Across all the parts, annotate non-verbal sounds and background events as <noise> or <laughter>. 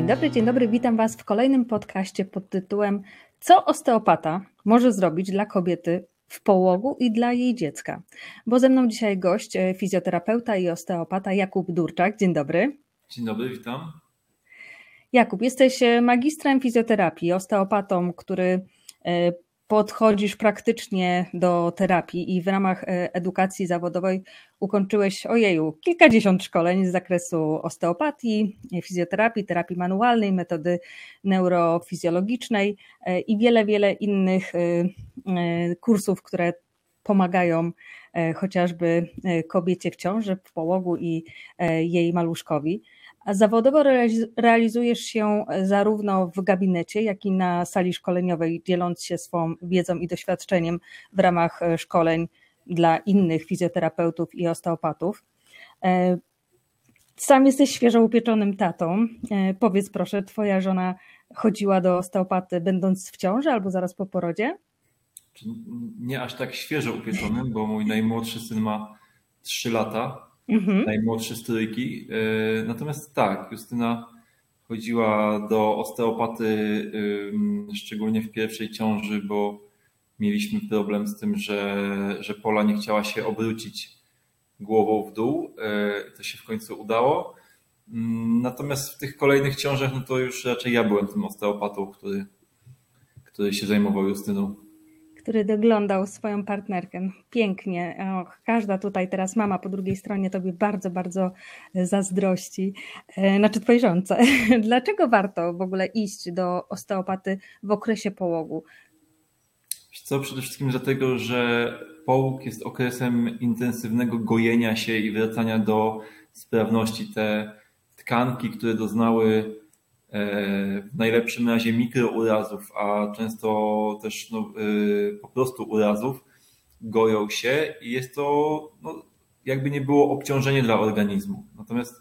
Dzień dobry, dzień dobry. Witam Was w kolejnym podcaście pod tytułem Co osteopata może zrobić dla kobiety w połogu i dla jej dziecka? Bo ze mną dzisiaj gość, e, fizjoterapeuta i osteopata Jakub Durczak. Dzień dobry. Dzień dobry, witam. Jakub, jesteś e, magistrem fizjoterapii, osteopatą, który e, podchodzisz praktycznie do terapii i w ramach e, edukacji zawodowej ukończyłeś, ojeju, kilkadziesiąt szkoleń z zakresu osteopatii, fizjoterapii, terapii manualnej, metody neurofizjologicznej e, i wiele, wiele innych e, kursów, które pomagają chociażby kobiecie w ciąży, w połogu i jej maluszkowi. Zawodowo realizujesz się zarówno w gabinecie, jak i na sali szkoleniowej, dzieląc się swą wiedzą i doświadczeniem w ramach e, szkoleń dla innych fizjoterapeutów i osteopatów. E, sam jesteś świeżo upieczonym tatą. E, powiedz proszę, twoja żona chodziła do osteopaty będąc w ciąży albo zaraz po porodzie? Nie aż tak świeżo upieczonym, bo mój najmłodszy syn ma 3 lata, mhm. najmłodsze stryjki. E, natomiast tak, Justyna chodziła do osteopaty, szczególnie w pierwszej ciąży, bo mieliśmy problem z tym, że, że Pola nie chciała się obrócić głową w dół. E, to się w końcu udało. Mm, natomiast w tych kolejnych ciążach, no to już raczej ja byłem tym osteopatą, który, który się zajmował Justyną który doglądał swoją partnerkę. Pięknie. Och, każda tutaj teraz mama po drugiej stronie tobie bardzo, bardzo zazdrości. E, znaczy twojej żonce. <laughs> Dlaczego warto w ogóle iść do osteopaty w okresie połogu? Co, przede wszystkim dlatego, że połóg jest okresem intensywnego gojenia się i wracania do sprawności. Te tkanki, które doznały w najlepszym razie mikrourazów, a często też no, e, po prostu urazów, goją się i jest to no, jakby nie było obciążenie dla organizmu. Natomiast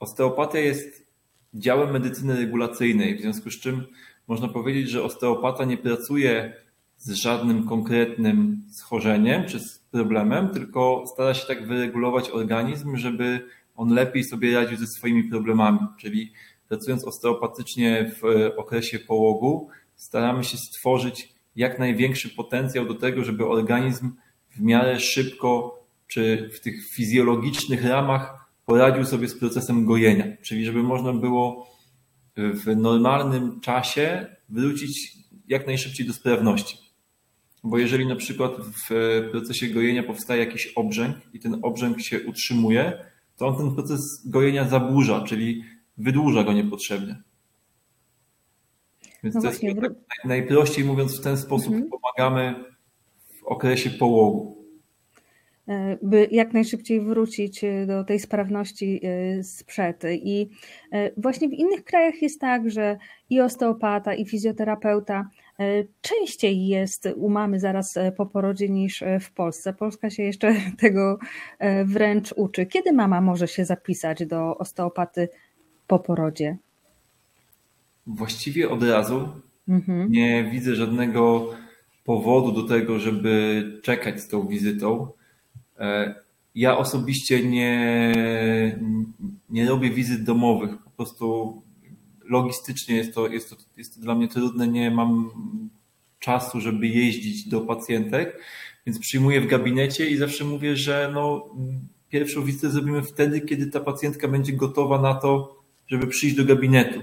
osteopatia jest działem medycyny regulacyjnej, w związku z czym można powiedzieć, że osteopata nie pracuje z żadnym konkretnym schorzeniem czy z problemem, tylko stara się tak wyregulować organizm, żeby on lepiej sobie radził ze swoimi problemami. Czyli pracując osteopatycznie w e, okresie połogu, staramy się stworzyć jak największy potencjał do tego, żeby organizm w miarę szybko czy w tych fizjologicznych ramach poradził sobie z procesem gojenia, czyli żeby można było w normalnym czasie wrócić jak najszybciej do sprawności. Bo jeżeli na przykład w procesie gojenia powstaje jakiś obrzęk i ten obrzęk się utrzymuje, to on ten proces gojenia zaburza, czyli wydłuża go niepotrzebnie. Więc no to właśnie, jest, tak najprościej mówiąc, w ten sposób mhm. pomagamy w okresie połogu. E, by jak najszybciej wrócić e, do tej sprawności e, sprzed. I właśnie w innych krajach jest tak, że i osteopata, i fizjoterapeuta częściej jest u mamy zaraz po porodzie niż w Polsce. Polska się jeszcze <laughs> tego wręcz uczy. Kiedy mama może się zapisać do osteopaty po porodzie? Właściwie od razu. Mhm. Nie widzę żadnego powodu do tego, żeby czekać z tą wizytą. E, ja osobiście nie, nie robię wizyt domowych. Po prostu logistycznie jest to, jest, to, jest to dla mnie trudne. Nie mam czasu, żeby jeździć do pacjentek, więc przyjmuję w gabinecie i zawsze mówię, że no, pierwszą wizytę zrobimy wtedy, kiedy ta pacjentka będzie gotowa na to, żeby przyjść do gabinetu.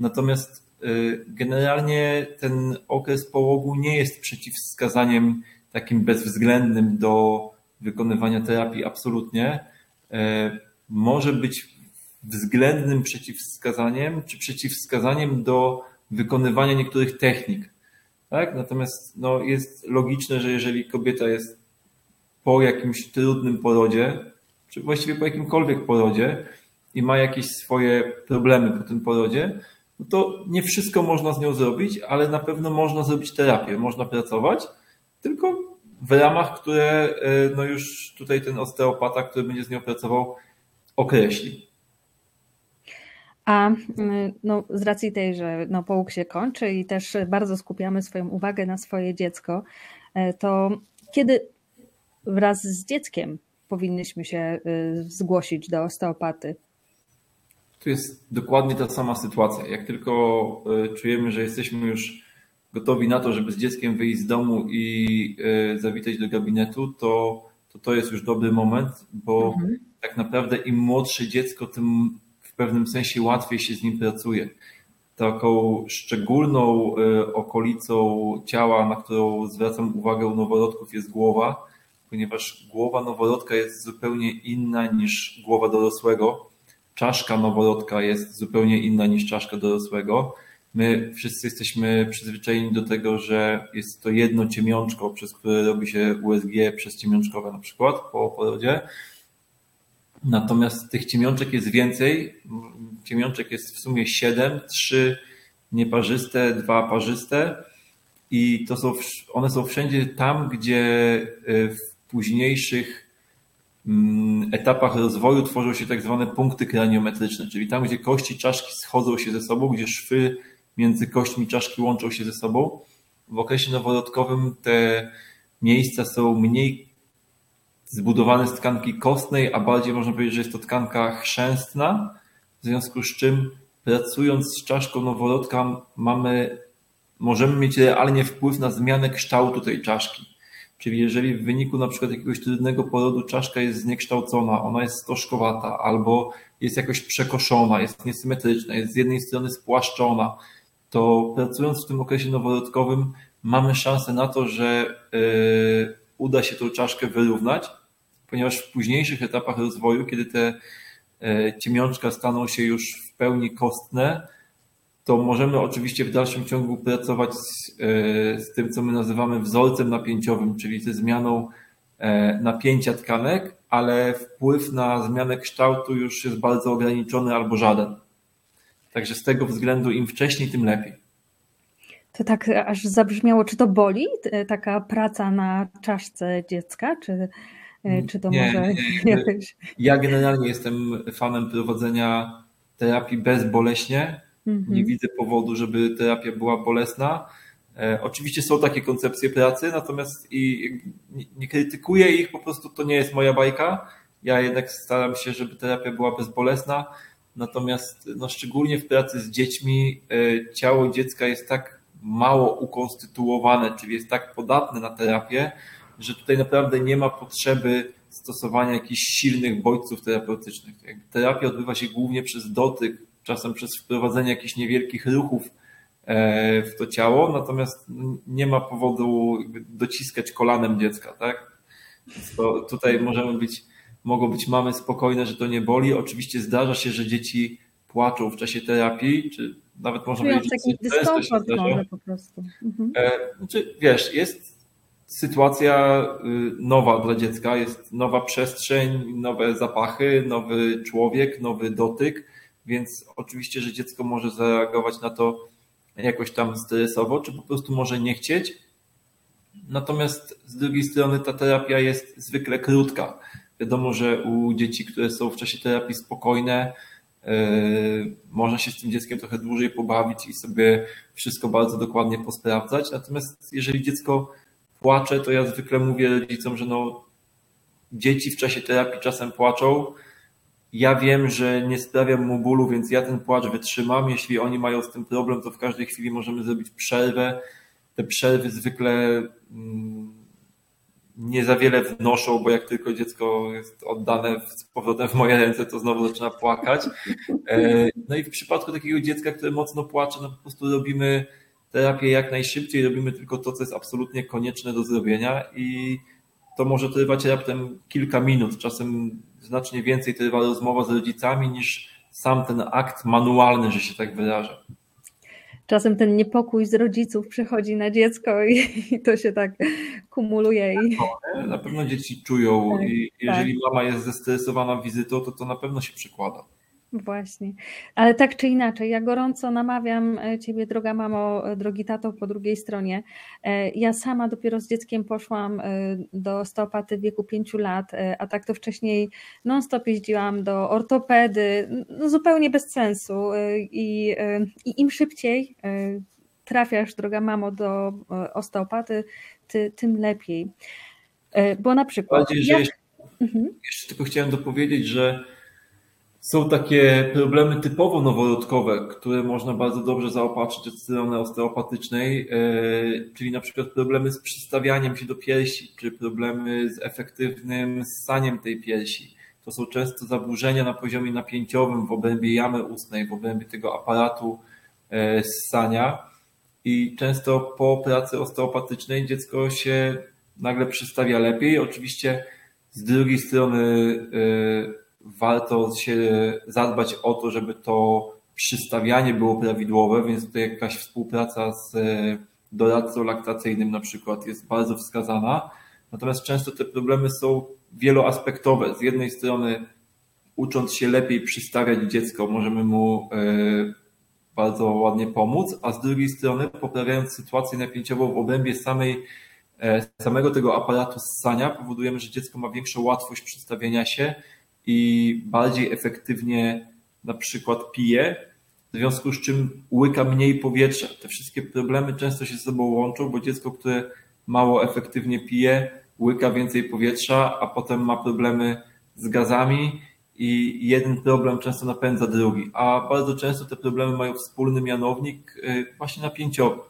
Natomiast y, generalnie ten okres połogu nie jest przeciwwskazaniem takim bezwzględnym do wykonywania terapii absolutnie. Y, może być względnym przeciwwskazaniem, czy przeciwwskazaniem do wykonywania niektórych technik. Tak? Natomiast no, jest logiczne, że jeżeli kobieta jest po jakimś trudnym porodzie, czy właściwie po jakimkolwiek porodzie, i ma jakieś swoje problemy po tym porodzie, no to nie wszystko można z nią zrobić, ale na pewno można zrobić terapię, można pracować, tylko w ramach, które e, no już tutaj ten osteopata, który będzie z nią pracował, określi. A no, z racji tej, że no, połóg się kończy i też bardzo skupiamy swoją uwagę na swoje dziecko, e, to kiedy wraz z dzieckiem powinnyśmy się e, zgłosić do osteopaty? Tu jest dokładnie ta sama sytuacja. Jak tylko czujemy, że jesteśmy już gotowi na to, żeby z dzieckiem wyjść z domu i zawitać do gabinetu, to to, to jest już dobry moment, bo mhm. tak naprawdę im młodsze dziecko, tym w pewnym sensie łatwiej się z nim pracuje taką szczególną e, okolicą ciała, na którą zwracam uwagę u noworodków jest głowa, ponieważ głowa noworodka jest zupełnie inna niż głowa dorosłego. Czaszka noworodka jest zupełnie inna niż czaszka dorosłego. My wszyscy jesteśmy przyzwyczajeni do tego, że jest to jedno ciemiączko, przez które robi się USG przez ciemiączkowe na przykład po porodzie. Natomiast tych ciemiączek jest więcej. Ciemiączek jest w sumie siedem, trzy nieparzyste, dwa parzyste i to są, one są wszędzie tam, gdzie e, w późniejszych etapach rozwoju tworzą się tak zwane punkty kraniometryczne, czyli tam, gdzie kości czaszki schodzą się ze sobą, gdzie szwy między kośćmi czaszki łączą się ze sobą. W okresie noworodkowym te miejsca są mniej zbudowany z tkanki kostnej, a bardziej można powiedzieć, że jest to tkanka chrzęstna, w związku z czym pracując z czaszką noworodka mamy, możemy mieć realnie wpływ na zmianę kształtu tej czaszki. Czyli jeżeli w wyniku na przykład jakiegoś trudnego porodu czaszka jest zniekształcona, ona jest stożkowata albo jest jakoś przekoszona, jest niesymetryczna, jest z jednej strony spłaszczona, to pracując w tym okresie noworodkowym mamy szansę na to, że yy, uda się tą czaszkę wyrównać, ponieważ w późniejszych etapach rozwoju, kiedy te e, ciemiączka staną się już w pełni kostne, to możemy oczywiście w dalszym ciągu pracować z, e, z tym, co my nazywamy wzorcem napięciowym, czyli ze zmianą e, napięcia tkanek, ale wpływ na zmianę kształtu już jest bardzo ograniczony albo żaden. Także z tego względu im wcześniej, tym lepiej. To tak aż zabrzmiało, czy to boli taka praca na czaszce dziecka, czy E, czy to nie, może nie. <laughs> Ja generalnie jestem fanem prowadzenia terapii bezboleśnie. Mhm. Nie widzę powodu, żeby terapia była bolesna. E, oczywiście są takie koncepcje pracy, natomiast i nie, krytykuję ich, po prostu to nie jest moja bajka. Ja jednak staram się, żeby terapia była bezbolesna. Natomiast no, szczególnie w pracy z dziećmi e, ciało dziecka jest tak mało ukonstytuowane, czyli jest tak podatne na terapię, że tutaj naprawdę nie ma potrzeby stosowania jakichś silnych bodźców terapeutycznych. Terapia odbywa się głównie przez dotyk, czasem przez wprowadzenie jakichś niewielkich ruchów e, w to ciało, natomiast nie ma powodu dociskać kolanem dziecka, tak? To tutaj możemy być, mogą być mamy spokojne, że to nie boli. Oczywiście zdarza się, że dzieci płaczą w czasie terapii, czy nawet można Czują powiedzieć, taki dyskomfort może po prostu. Mhm. E, znaczy, wiesz, jest sytuacja y, nowa dla dziecka, jest nowa przestrzeń, nowe zapachy, nowy człowiek, nowy dotyk, więc oczywiście, że dziecko może zareagować na to jakoś tam stresowo, czy po prostu może nie chcieć. Natomiast z drugiej strony ta terapia jest zwykle krótka. Wiadomo, że u dzieci, które są w czasie terapii spokojne, yy, można się z tym dzieckiem trochę dłużej pobawić i sobie wszystko bardzo dokładnie posprawdzać. Natomiast jeżeli dziecko płacze, to ja zwykle mówię rodzicom, że no, dzieci w czasie terapii czasem płaczą. Ja wiem, że nie sprawiam mu bólu, więc ja ten płacz wytrzymam. Jeśli oni mają z tym problem, to w każdej chwili możemy zrobić przerwę. Te przerwy zwykle mm, nie za wiele wnoszą, bo jak tylko dziecko jest oddane z powrotem w moje ręce, to znowu zaczyna płakać. E, no i w przypadku takiego dziecka, które mocno płacze, no po prostu robimy terapię jak najszybciej, robimy tylko to, co jest absolutnie konieczne do zrobienia i to może trwać raptem kilka minut. Czasem znacznie więcej trwa rozmowa z rodzicami niż sam ten akt manualny, że się tak wyraża. Czasem ten niepokój z rodziców przychodzi na dziecko i, i to się tak kumuluje. I... Na pewno dzieci czują tak, i jeżeli tak. mama jest zestresowana wizytą, to to na pewno się przykłada. Właśnie. Ale tak czy inaczej, ja gorąco namawiam e, Ciebie, droga mamo, e, drogi tato, po drugiej stronie. E, ja sama dopiero z dzieckiem poszłam do stopaty w wieku pięciu lat, a tak to wcześniej non-stop jeździłam do ortopedy, no zupełnie bez sensu. I, I im szybciej trafiasz, droga mamo, do osteopaty, ty, tym lepiej. Bo na przykład. Bardziej, jak... jeszcze, mhm. jeszcze tylko chciałem dopowiedzieć, że Są takie problemy typowo noworodkowe, które można bardzo dobrze zaopatrzyć od strony osteopatycznej, e, czyli na przykład problemy z przystawianiem się do piersi, czy problemy z efektywnym ssaniem tej piersi. To są często zaburzenia na poziomie napięciowym w obrębie jamy ustnej, w obrębie tego aparatu e, ssania i często po pracy osteopatycznej dziecko się nagle przystawia lepiej. Oczywiście z drugiej strony e, warto się zadbać o to, żeby to przystawianie było prawidłowe, więc tutaj jakaś współpraca z e, doradcą laktacyjnym na przykład jest bardzo wskazana. Natomiast często te problemy są wieloaspektowe. Z jednej strony ucząc się lepiej przystawiać dziecko, możemy mu e, bardzo ładnie pomóc, a z drugiej strony poprawiając sytuację napięciową w obrębie samej, e, samego tego aparatu ssania powodujemy, że dziecko ma większą łatwość przystawienia się, i bardziej efektywnie na przykład pije, w związku z czym łyka mniej powietrza. Te wszystkie problemy często się ze sobą łączą, bo dziecko, które mało efektywnie pije, łyka więcej powietrza, a potem ma problemy z gazami i jeden problem często napędza drugi, a bardzo często te problemy mają wspólny mianownik y, właśnie napięciowy.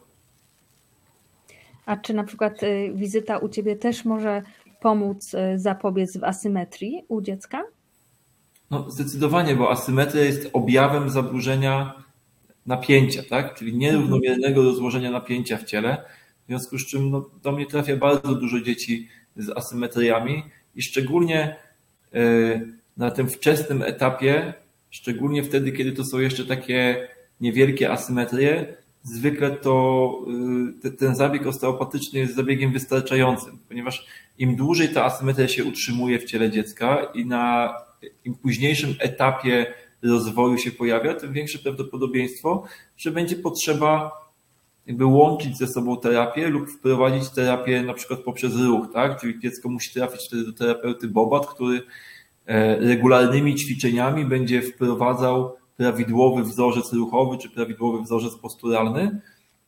A czy na przykład y, wizyta u Ciebie też może pomóc y, zapobiec w asymetrii u dziecka? No, zdecydowanie, bo asymetria jest objawem zaburzenia napięcia, tak? czyli nierównomiernego rozłożenia napięcia w ciele. W związku z czym no, do mnie trafia bardzo dużo dzieci z asymetriami i szczególnie e, na tym wczesnym etapie, szczególnie wtedy, kiedy to są jeszcze takie niewielkie asymetrie, zwykle to e, ten zabieg osteopatyczny jest zabiegiem wystarczającym, ponieważ im dłużej ta asymetria się utrzymuje w ciele dziecka i na im późniejszym etapie rozwoju się pojawia, tym większe prawdopodobieństwo, że będzie potrzeba jakby łączyć ze sobą terapię lub wprowadzić terapię na przykład poprzez ruch, tak? Czyli dziecko musi trafić wtedy do terapeuty Bobat, który e, regularnymi ćwiczeniami będzie wprowadzał prawidłowy wzorzec ruchowy czy prawidłowy wzorzec posturalny.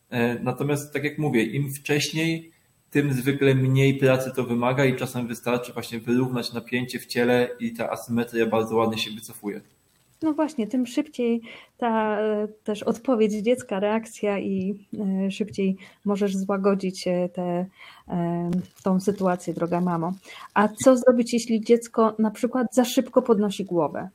E, natomiast tak jak mówię, im wcześniej tym zwykle mniej pracy to wymaga i czasem wystarczy właśnie wyrównać napięcie w ciele i ta asymetria bardzo ładnie się wycofuje. No właśnie, tym szybciej ta e, też odpowiedź dziecka, reakcja i e, szybciej możesz złagodzić e, tę tą sytuację, droga mamo. A co zrobić, jeśli dziecko na przykład za szybko podnosi głowę?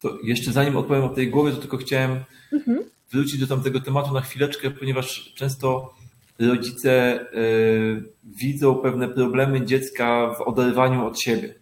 To jeszcze zanim odpowiem o tej głowie, to tylko chciałem mhm. wrócić do tamtego tematu na chwileczkę, ponieważ często rodzice y, widzą pewne problemy dziecka w oderwaniu od siebie.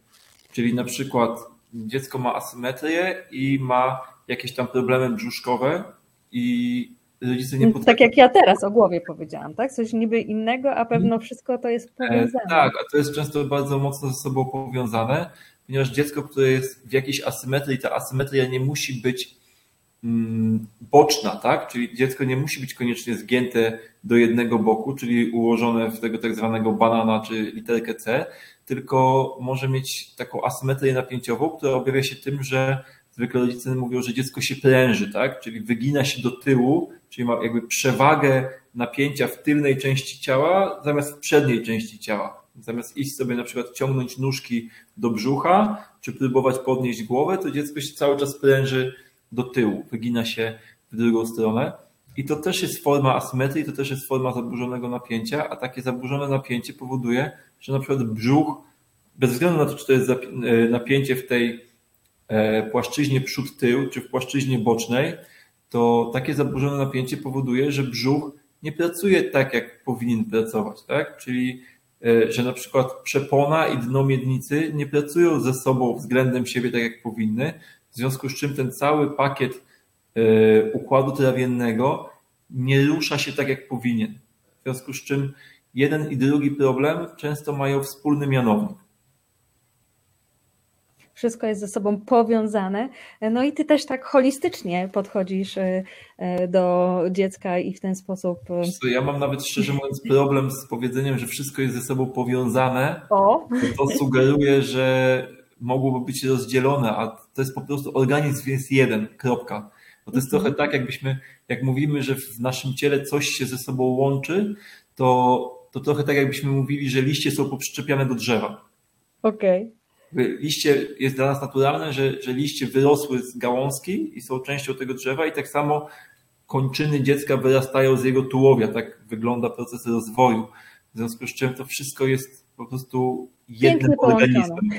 Czyli na przykład dziecko ma asymetrię i ma jakieś tam problemy brzuszkowe i rodzice nie potrafią... Tak jak ja teraz o głowie powiedziałam, tak? Coś niby innego, a pewno wszystko to jest e, powiązane. Tak, a to jest często bardzo mocno ze sobą powiązane, ponieważ dziecko, które jest w jakiejś asymetrii, ta asymetria nie musi być Mm, boczna, tak? Czyli dziecko nie musi być koniecznie zgięte do jednego boku, czyli ułożone w tego tak zwanego banana czy literkę C, tylko może mieć taką asymetrię napięciową, która objawia się tym, że zwykle rodzice mówią, że dziecko się pręży, tak? Czyli wygina się do tyłu, czyli ma jakby przewagę napięcia w tylnej części ciała zamiast w przedniej części ciała. Zamiast iść sobie na przykład ciągnąć nóżki do brzucha, czy próbować podnieść głowę, to dziecko się cały czas pręży do tyłu, wygina się w drugą stronę. I to też jest forma asymetrii, to też jest forma zaburzonego napięcia, a takie zaburzone napięcie powoduje, że na przykład brzuch, bez względu na to, czy to jest e, napięcie w tej e, płaszczyźnie przód-tył, czy w płaszczyźnie bocznej, to takie zaburzone napięcie powoduje, że brzuch nie pracuje tak, jak powinien pracować, tak? Czyli, e, że na przykład przepona i dno miednicy nie pracują ze sobą względem siebie tak, jak powinny, w związku z czym ten cały pakiet e, układu trawiennego nie rusza się tak, jak powinien. W związku z czym jeden i drugi problem często mają wspólny mianownik. Wszystko jest ze sobą powiązane. No i ty też tak holistycznie podchodzisz e, e, do dziecka i w ten sposób. Co, ja mam nawet szczerze mówiąc problem z powiedzeniem, że wszystko jest ze sobą powiązane. O. To sugeruje, że mogłoby być rozdzielone, a to jest po prostu organizm jest jeden, kropka. Bo to jest mhm. trochę tak, jakbyśmy, jak mówimy, że w naszym ciele coś się ze sobą łączy, to, to trochę tak jakbyśmy mówili, że liście są poprzyczepiane do drzewa. Okej. Okay. liście jest dla nas naturalne, że, że liście wyrosły z gałązki i są częścią tego drzewa i tak samo kończyny dziecka wyrastają z jego tułowia. Tak wygląda proces rozwoju. W związku z czym to wszystko jest po prostu jednym organizmem.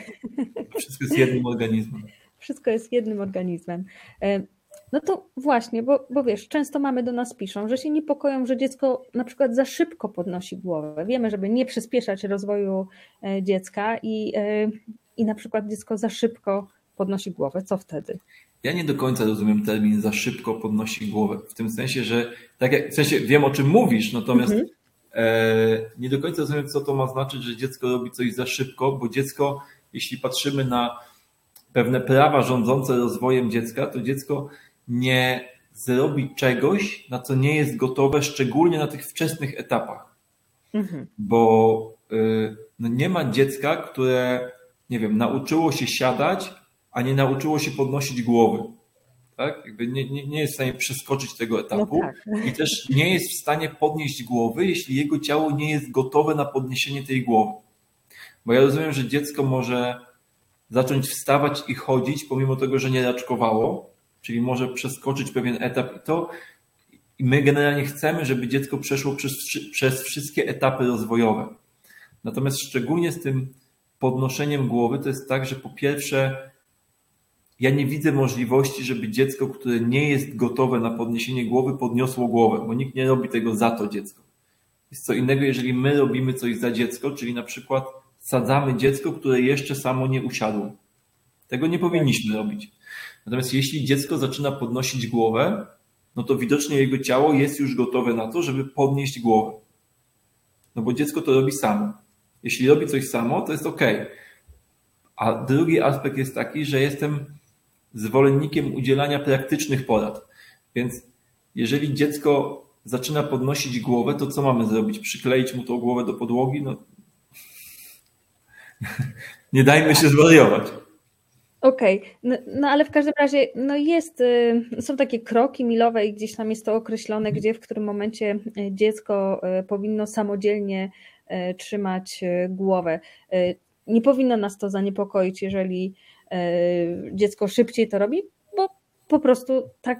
Wszystko jest jednym organizmem. Wszystko jest jednym organizmem. E, no to właśnie, bo, bo wiesz, często mamy do nas piszą, że się niepokoją, że dziecko na przykład za szybko podnosi głowę. Wiemy, żeby nie przyspieszać rozwoju e, dziecka i, e, i na przykład dziecko za szybko podnosi głowę. Co wtedy? Ja nie do końca rozumiem termin za szybko podnosi głowę. W tym sensie, że tak jak, w sensie wiem o czym mówisz, natomiast mhm. E, nie do końca rozumiem, co to ma znaczyć, że dziecko robi coś za szybko, bo dziecko, jeśli patrzymy na pewne prawa rządzące rozwojem dziecka, to dziecko nie zrobi czegoś, na co nie jest gotowe, szczególnie na tych wczesnych etapach. Mhm. Bo y, no nie ma dziecka, które, nie wiem, nauczyło się siadać, a nie nauczyło się podnosić głowy. Tak? Jakby nie, nie, nie jest w stanie przeskoczyć tego etapu no tak. i też nie jest w stanie podnieść głowy, jeśli jego ciało nie jest gotowe na podniesienie tej głowy. Bo ja rozumiem, że dziecko może zacząć wstawać i chodzić, pomimo tego, że nie raczkowało, czyli może przeskoczyć pewien etap i to i my generalnie chcemy, żeby dziecko przeszło przez, przez wszystkie etapy rozwojowe. Natomiast szczególnie z tym podnoszeniem głowy to jest tak, że po pierwsze ja nie widzę możliwości, żeby dziecko, które nie jest gotowe na podniesienie głowy, podniosło głowę, bo nikt nie robi tego za to dziecko. Jest co innego, jeżeli my robimy coś za dziecko, czyli na przykład sadzamy dziecko, które jeszcze samo nie usiadło. Tego nie powinniśmy robić. Natomiast jeśli dziecko zaczyna podnosić głowę, no to widocznie jego ciało jest już gotowe na to, żeby podnieść głowę. No bo dziecko to robi samo. Jeśli robi coś samo, to jest ok. A drugi aspekt jest taki, że jestem zwolennikiem udzielania praktycznych porad. Więc jeżeli dziecko zaczyna podnosić głowę, to co mamy zrobić? Przykleić mu tą głowę do podłogi? No, <laughs> nie dajmy się zwariować. Okej, okay. no, no, ale w każdym razie no jest, y, są takie kroki milowe i gdzieś tam jest to określone, gdzie w którym momencie y, dziecko y, powinno samodzielnie trzymać głowę. Nie powinno nas to zaniepokoić, jeżeli dziecko szybciej to robi, bo po prostu tak.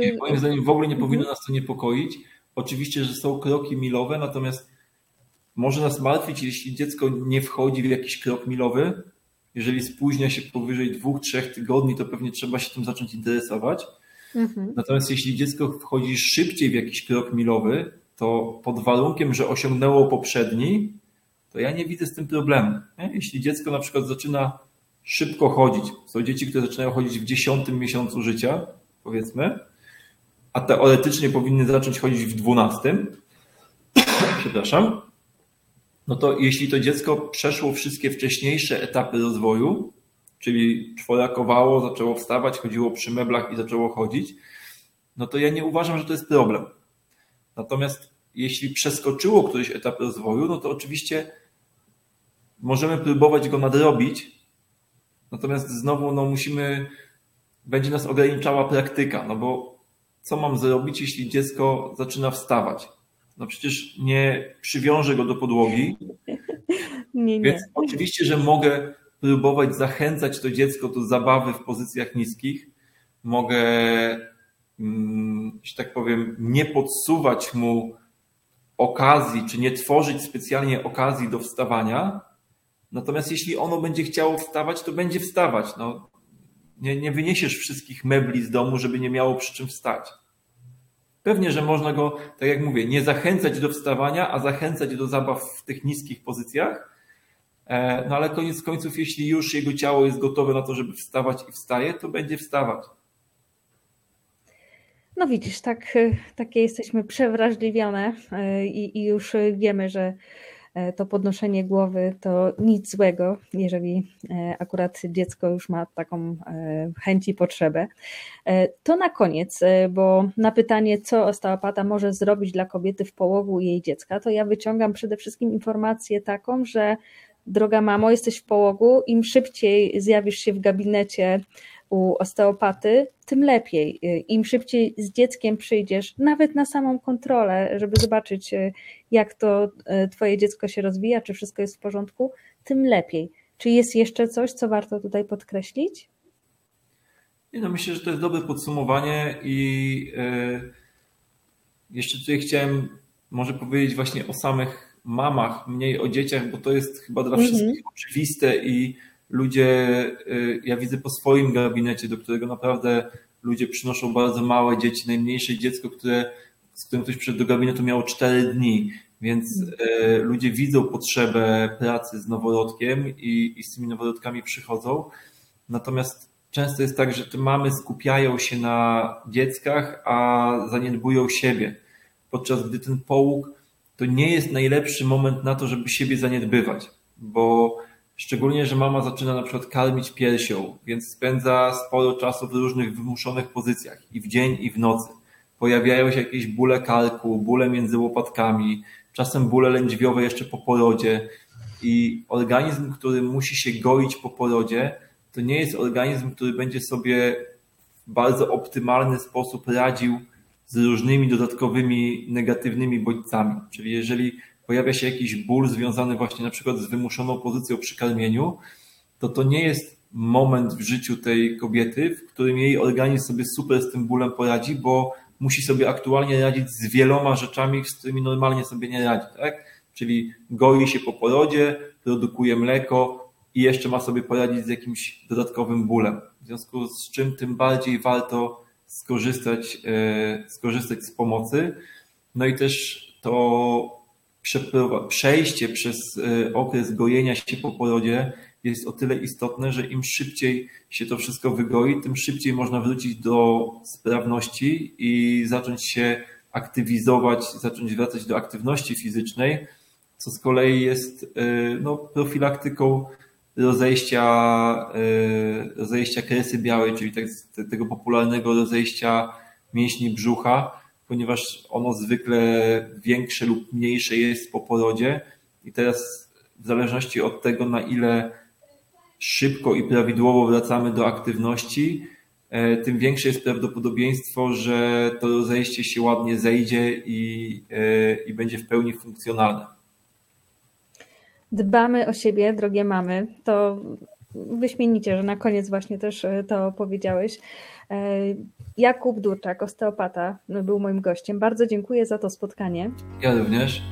Nie, moim zdaniem w ogóle nie powinno nas to niepokoić. Oczywiście, że są kroki milowe, natomiast może nas martwić, jeśli dziecko nie wchodzi w jakiś krok milowy, jeżeli spóźnia się powyżej dwóch, trzech tygodni, to pewnie trzeba się tym zacząć interesować. Mhm. Natomiast jeśli dziecko wchodzi szybciej w jakiś krok milowy, to pod warunkiem, że osiągnęło poprzedni, to ja nie widzę z tym problemu. Jeśli dziecko na przykład zaczyna szybko chodzić, są dzieci, które zaczynają chodzić w dziesiątym miesiącu życia, powiedzmy, a teoretycznie powinny zacząć chodzić w dwunastym, <coughs> przepraszam, no to jeśli to dziecko przeszło wszystkie wcześniejsze etapy rozwoju, czyli czworakowało, zaczęło wstawać, chodziło przy meblach i zaczęło chodzić, no to ja nie uważam, że to jest problem. Natomiast jeśli przeskoczyło któryś etap rozwoju, no to oczywiście możemy próbować go nadrobić, natomiast znowu no musimy, będzie nas ograniczała praktyka, no bo co mam zrobić, jeśli dziecko zaczyna wstawać? no przecież nie przywiążę go do podłogi. <laughs> Nie, nie. Więc oczywiście, że mogę próbować zachęcać to dziecko do zabawy w pozycjach niskich. Mogę, mm, że tak powiem, nie podsuwać mu okazji, czy nie tworzyć specjalnie okazji do wstawania. Natomiast jeśli ono będzie chciało wstawać, to będzie wstawać. No, nie, nie wyniesiesz wszystkich mebli z domu, żeby nie miało przy czym wstać. Pewnie, że można go, tak jak mówię, nie zachęcać do wstawania, a zachęcać do zabaw w tych niskich pozycjach. E, no ale koniec końców, jeśli już jego ciało jest gotowe na to, żeby wstawać i wstaje, to będzie wstawać. No widzisz, tak, takie jesteśmy przewrażliwione e, i, i już wiemy, że E, to podnoszenie głowy to nic złego, jeżeli e, akurat dziecko już ma taką e, chęć i potrzebę. To na koniec, bo na pytanie, co osteopata może zrobić dla kobiety w połogu jej dziecka, to ja wyciągam przede wszystkim informację taką, że droga mamo, jesteś w połogu, im szybciej zjawisz się w gabinecie u osteopaty, tym lepiej. Im szybciej z dzieckiem przyjdziesz, nawet na samą kontrolę, żeby zobaczyć, jak to e, Twoje dziecko się rozwija, czy wszystko jest w porządku, tym lepiej. Czy jest jeszcze coś, co warto tutaj podkreślić? no, myślę, że to jest dobre podsumowanie i jeszcze tutaj chciałem może powiedzieć właśnie o samych mamach, mniej o dzieciach, bo to jest chyba dla mhm. wszystkich oczywiste i ludzie, y, ja widzę po swoim gabinecie, do którego naprawdę ludzie przynoszą bardzo małe dzieci, najmniejsze dziecko, które, z którym ktoś przyszedł do gabinetu miało 4 dni, więc y, ludzie widzą potrzebę pracy z noworodkiem i, i z tymi noworodkami przychodzą. Natomiast często jest tak, że te mamy skupiają się na dzieckach, a zaniedbują siebie. Podczas gdy ten połóg to nie jest najlepszy moment na to, żeby siebie zaniedbywać, bo szczególnie, że mama zaczyna na przykład karmić piersią, więc spędza sporo czasu w różnych wymuszonych pozycjach i w dzień, i w nocy. Pojawiają się jakieś bóle karku, bóle między łopatkami, czasem bóle lędźwiowe jeszcze po porodzie i organizm, który musi się goić po porodzie, to nie jest organizm, który będzie sobie w bardzo optymalny sposób radził z różnymi dodatkowymi negatywnymi bodźcami. Czyli jeżeli pojawia się jakiś ból związany właśnie na przykład z wymuszoną pozycją przy karmieniu, to to nie jest moment w życiu tej kobiety, w którym jej organizm sobie super z tym bólem poradzi, bo musi sobie aktualnie radzić z wieloma rzeczami, z którymi normalnie sobie nie radzi, tak? Czyli goi się po porodzie, produkuje mleko i jeszcze ma sobie poradzić z jakimś dodatkowym bólem. W związku z czym tym bardziej warto skorzystać, e, skorzystać z pomocy. No i też to przejście przez e, okres gojenia się po porodzie jest o tyle istotne, że im szybciej się to wszystko wygoi, tym szybciej można wrócić do sprawności i zacząć się aktywizować, zacząć wracać do aktywności fizycznej, co z kolei jest e, no, profilaktyką rozejścia, e, rozejścia kresy białej, czyli tak, tego popularnego rozejścia mięśni brzucha, ponieważ ono zwykle większe lub mniejsze jest po porodzie i teraz w zależności od tego, na ile szybko i prawidłowo wracamy do aktywności, e, tym większe jest prawdopodobieństwo, że to rozejście się ładnie zejdzie i, e, i będzie w pełni funkcjonalne dbamy o siebie, drogie mamy. To wyśmienicie, że na koniec właśnie też e, to powiedziałeś. E, Jakub Durczak, osteopata, był moim gościem. Bardzo dziękuję za to spotkanie. Ja również.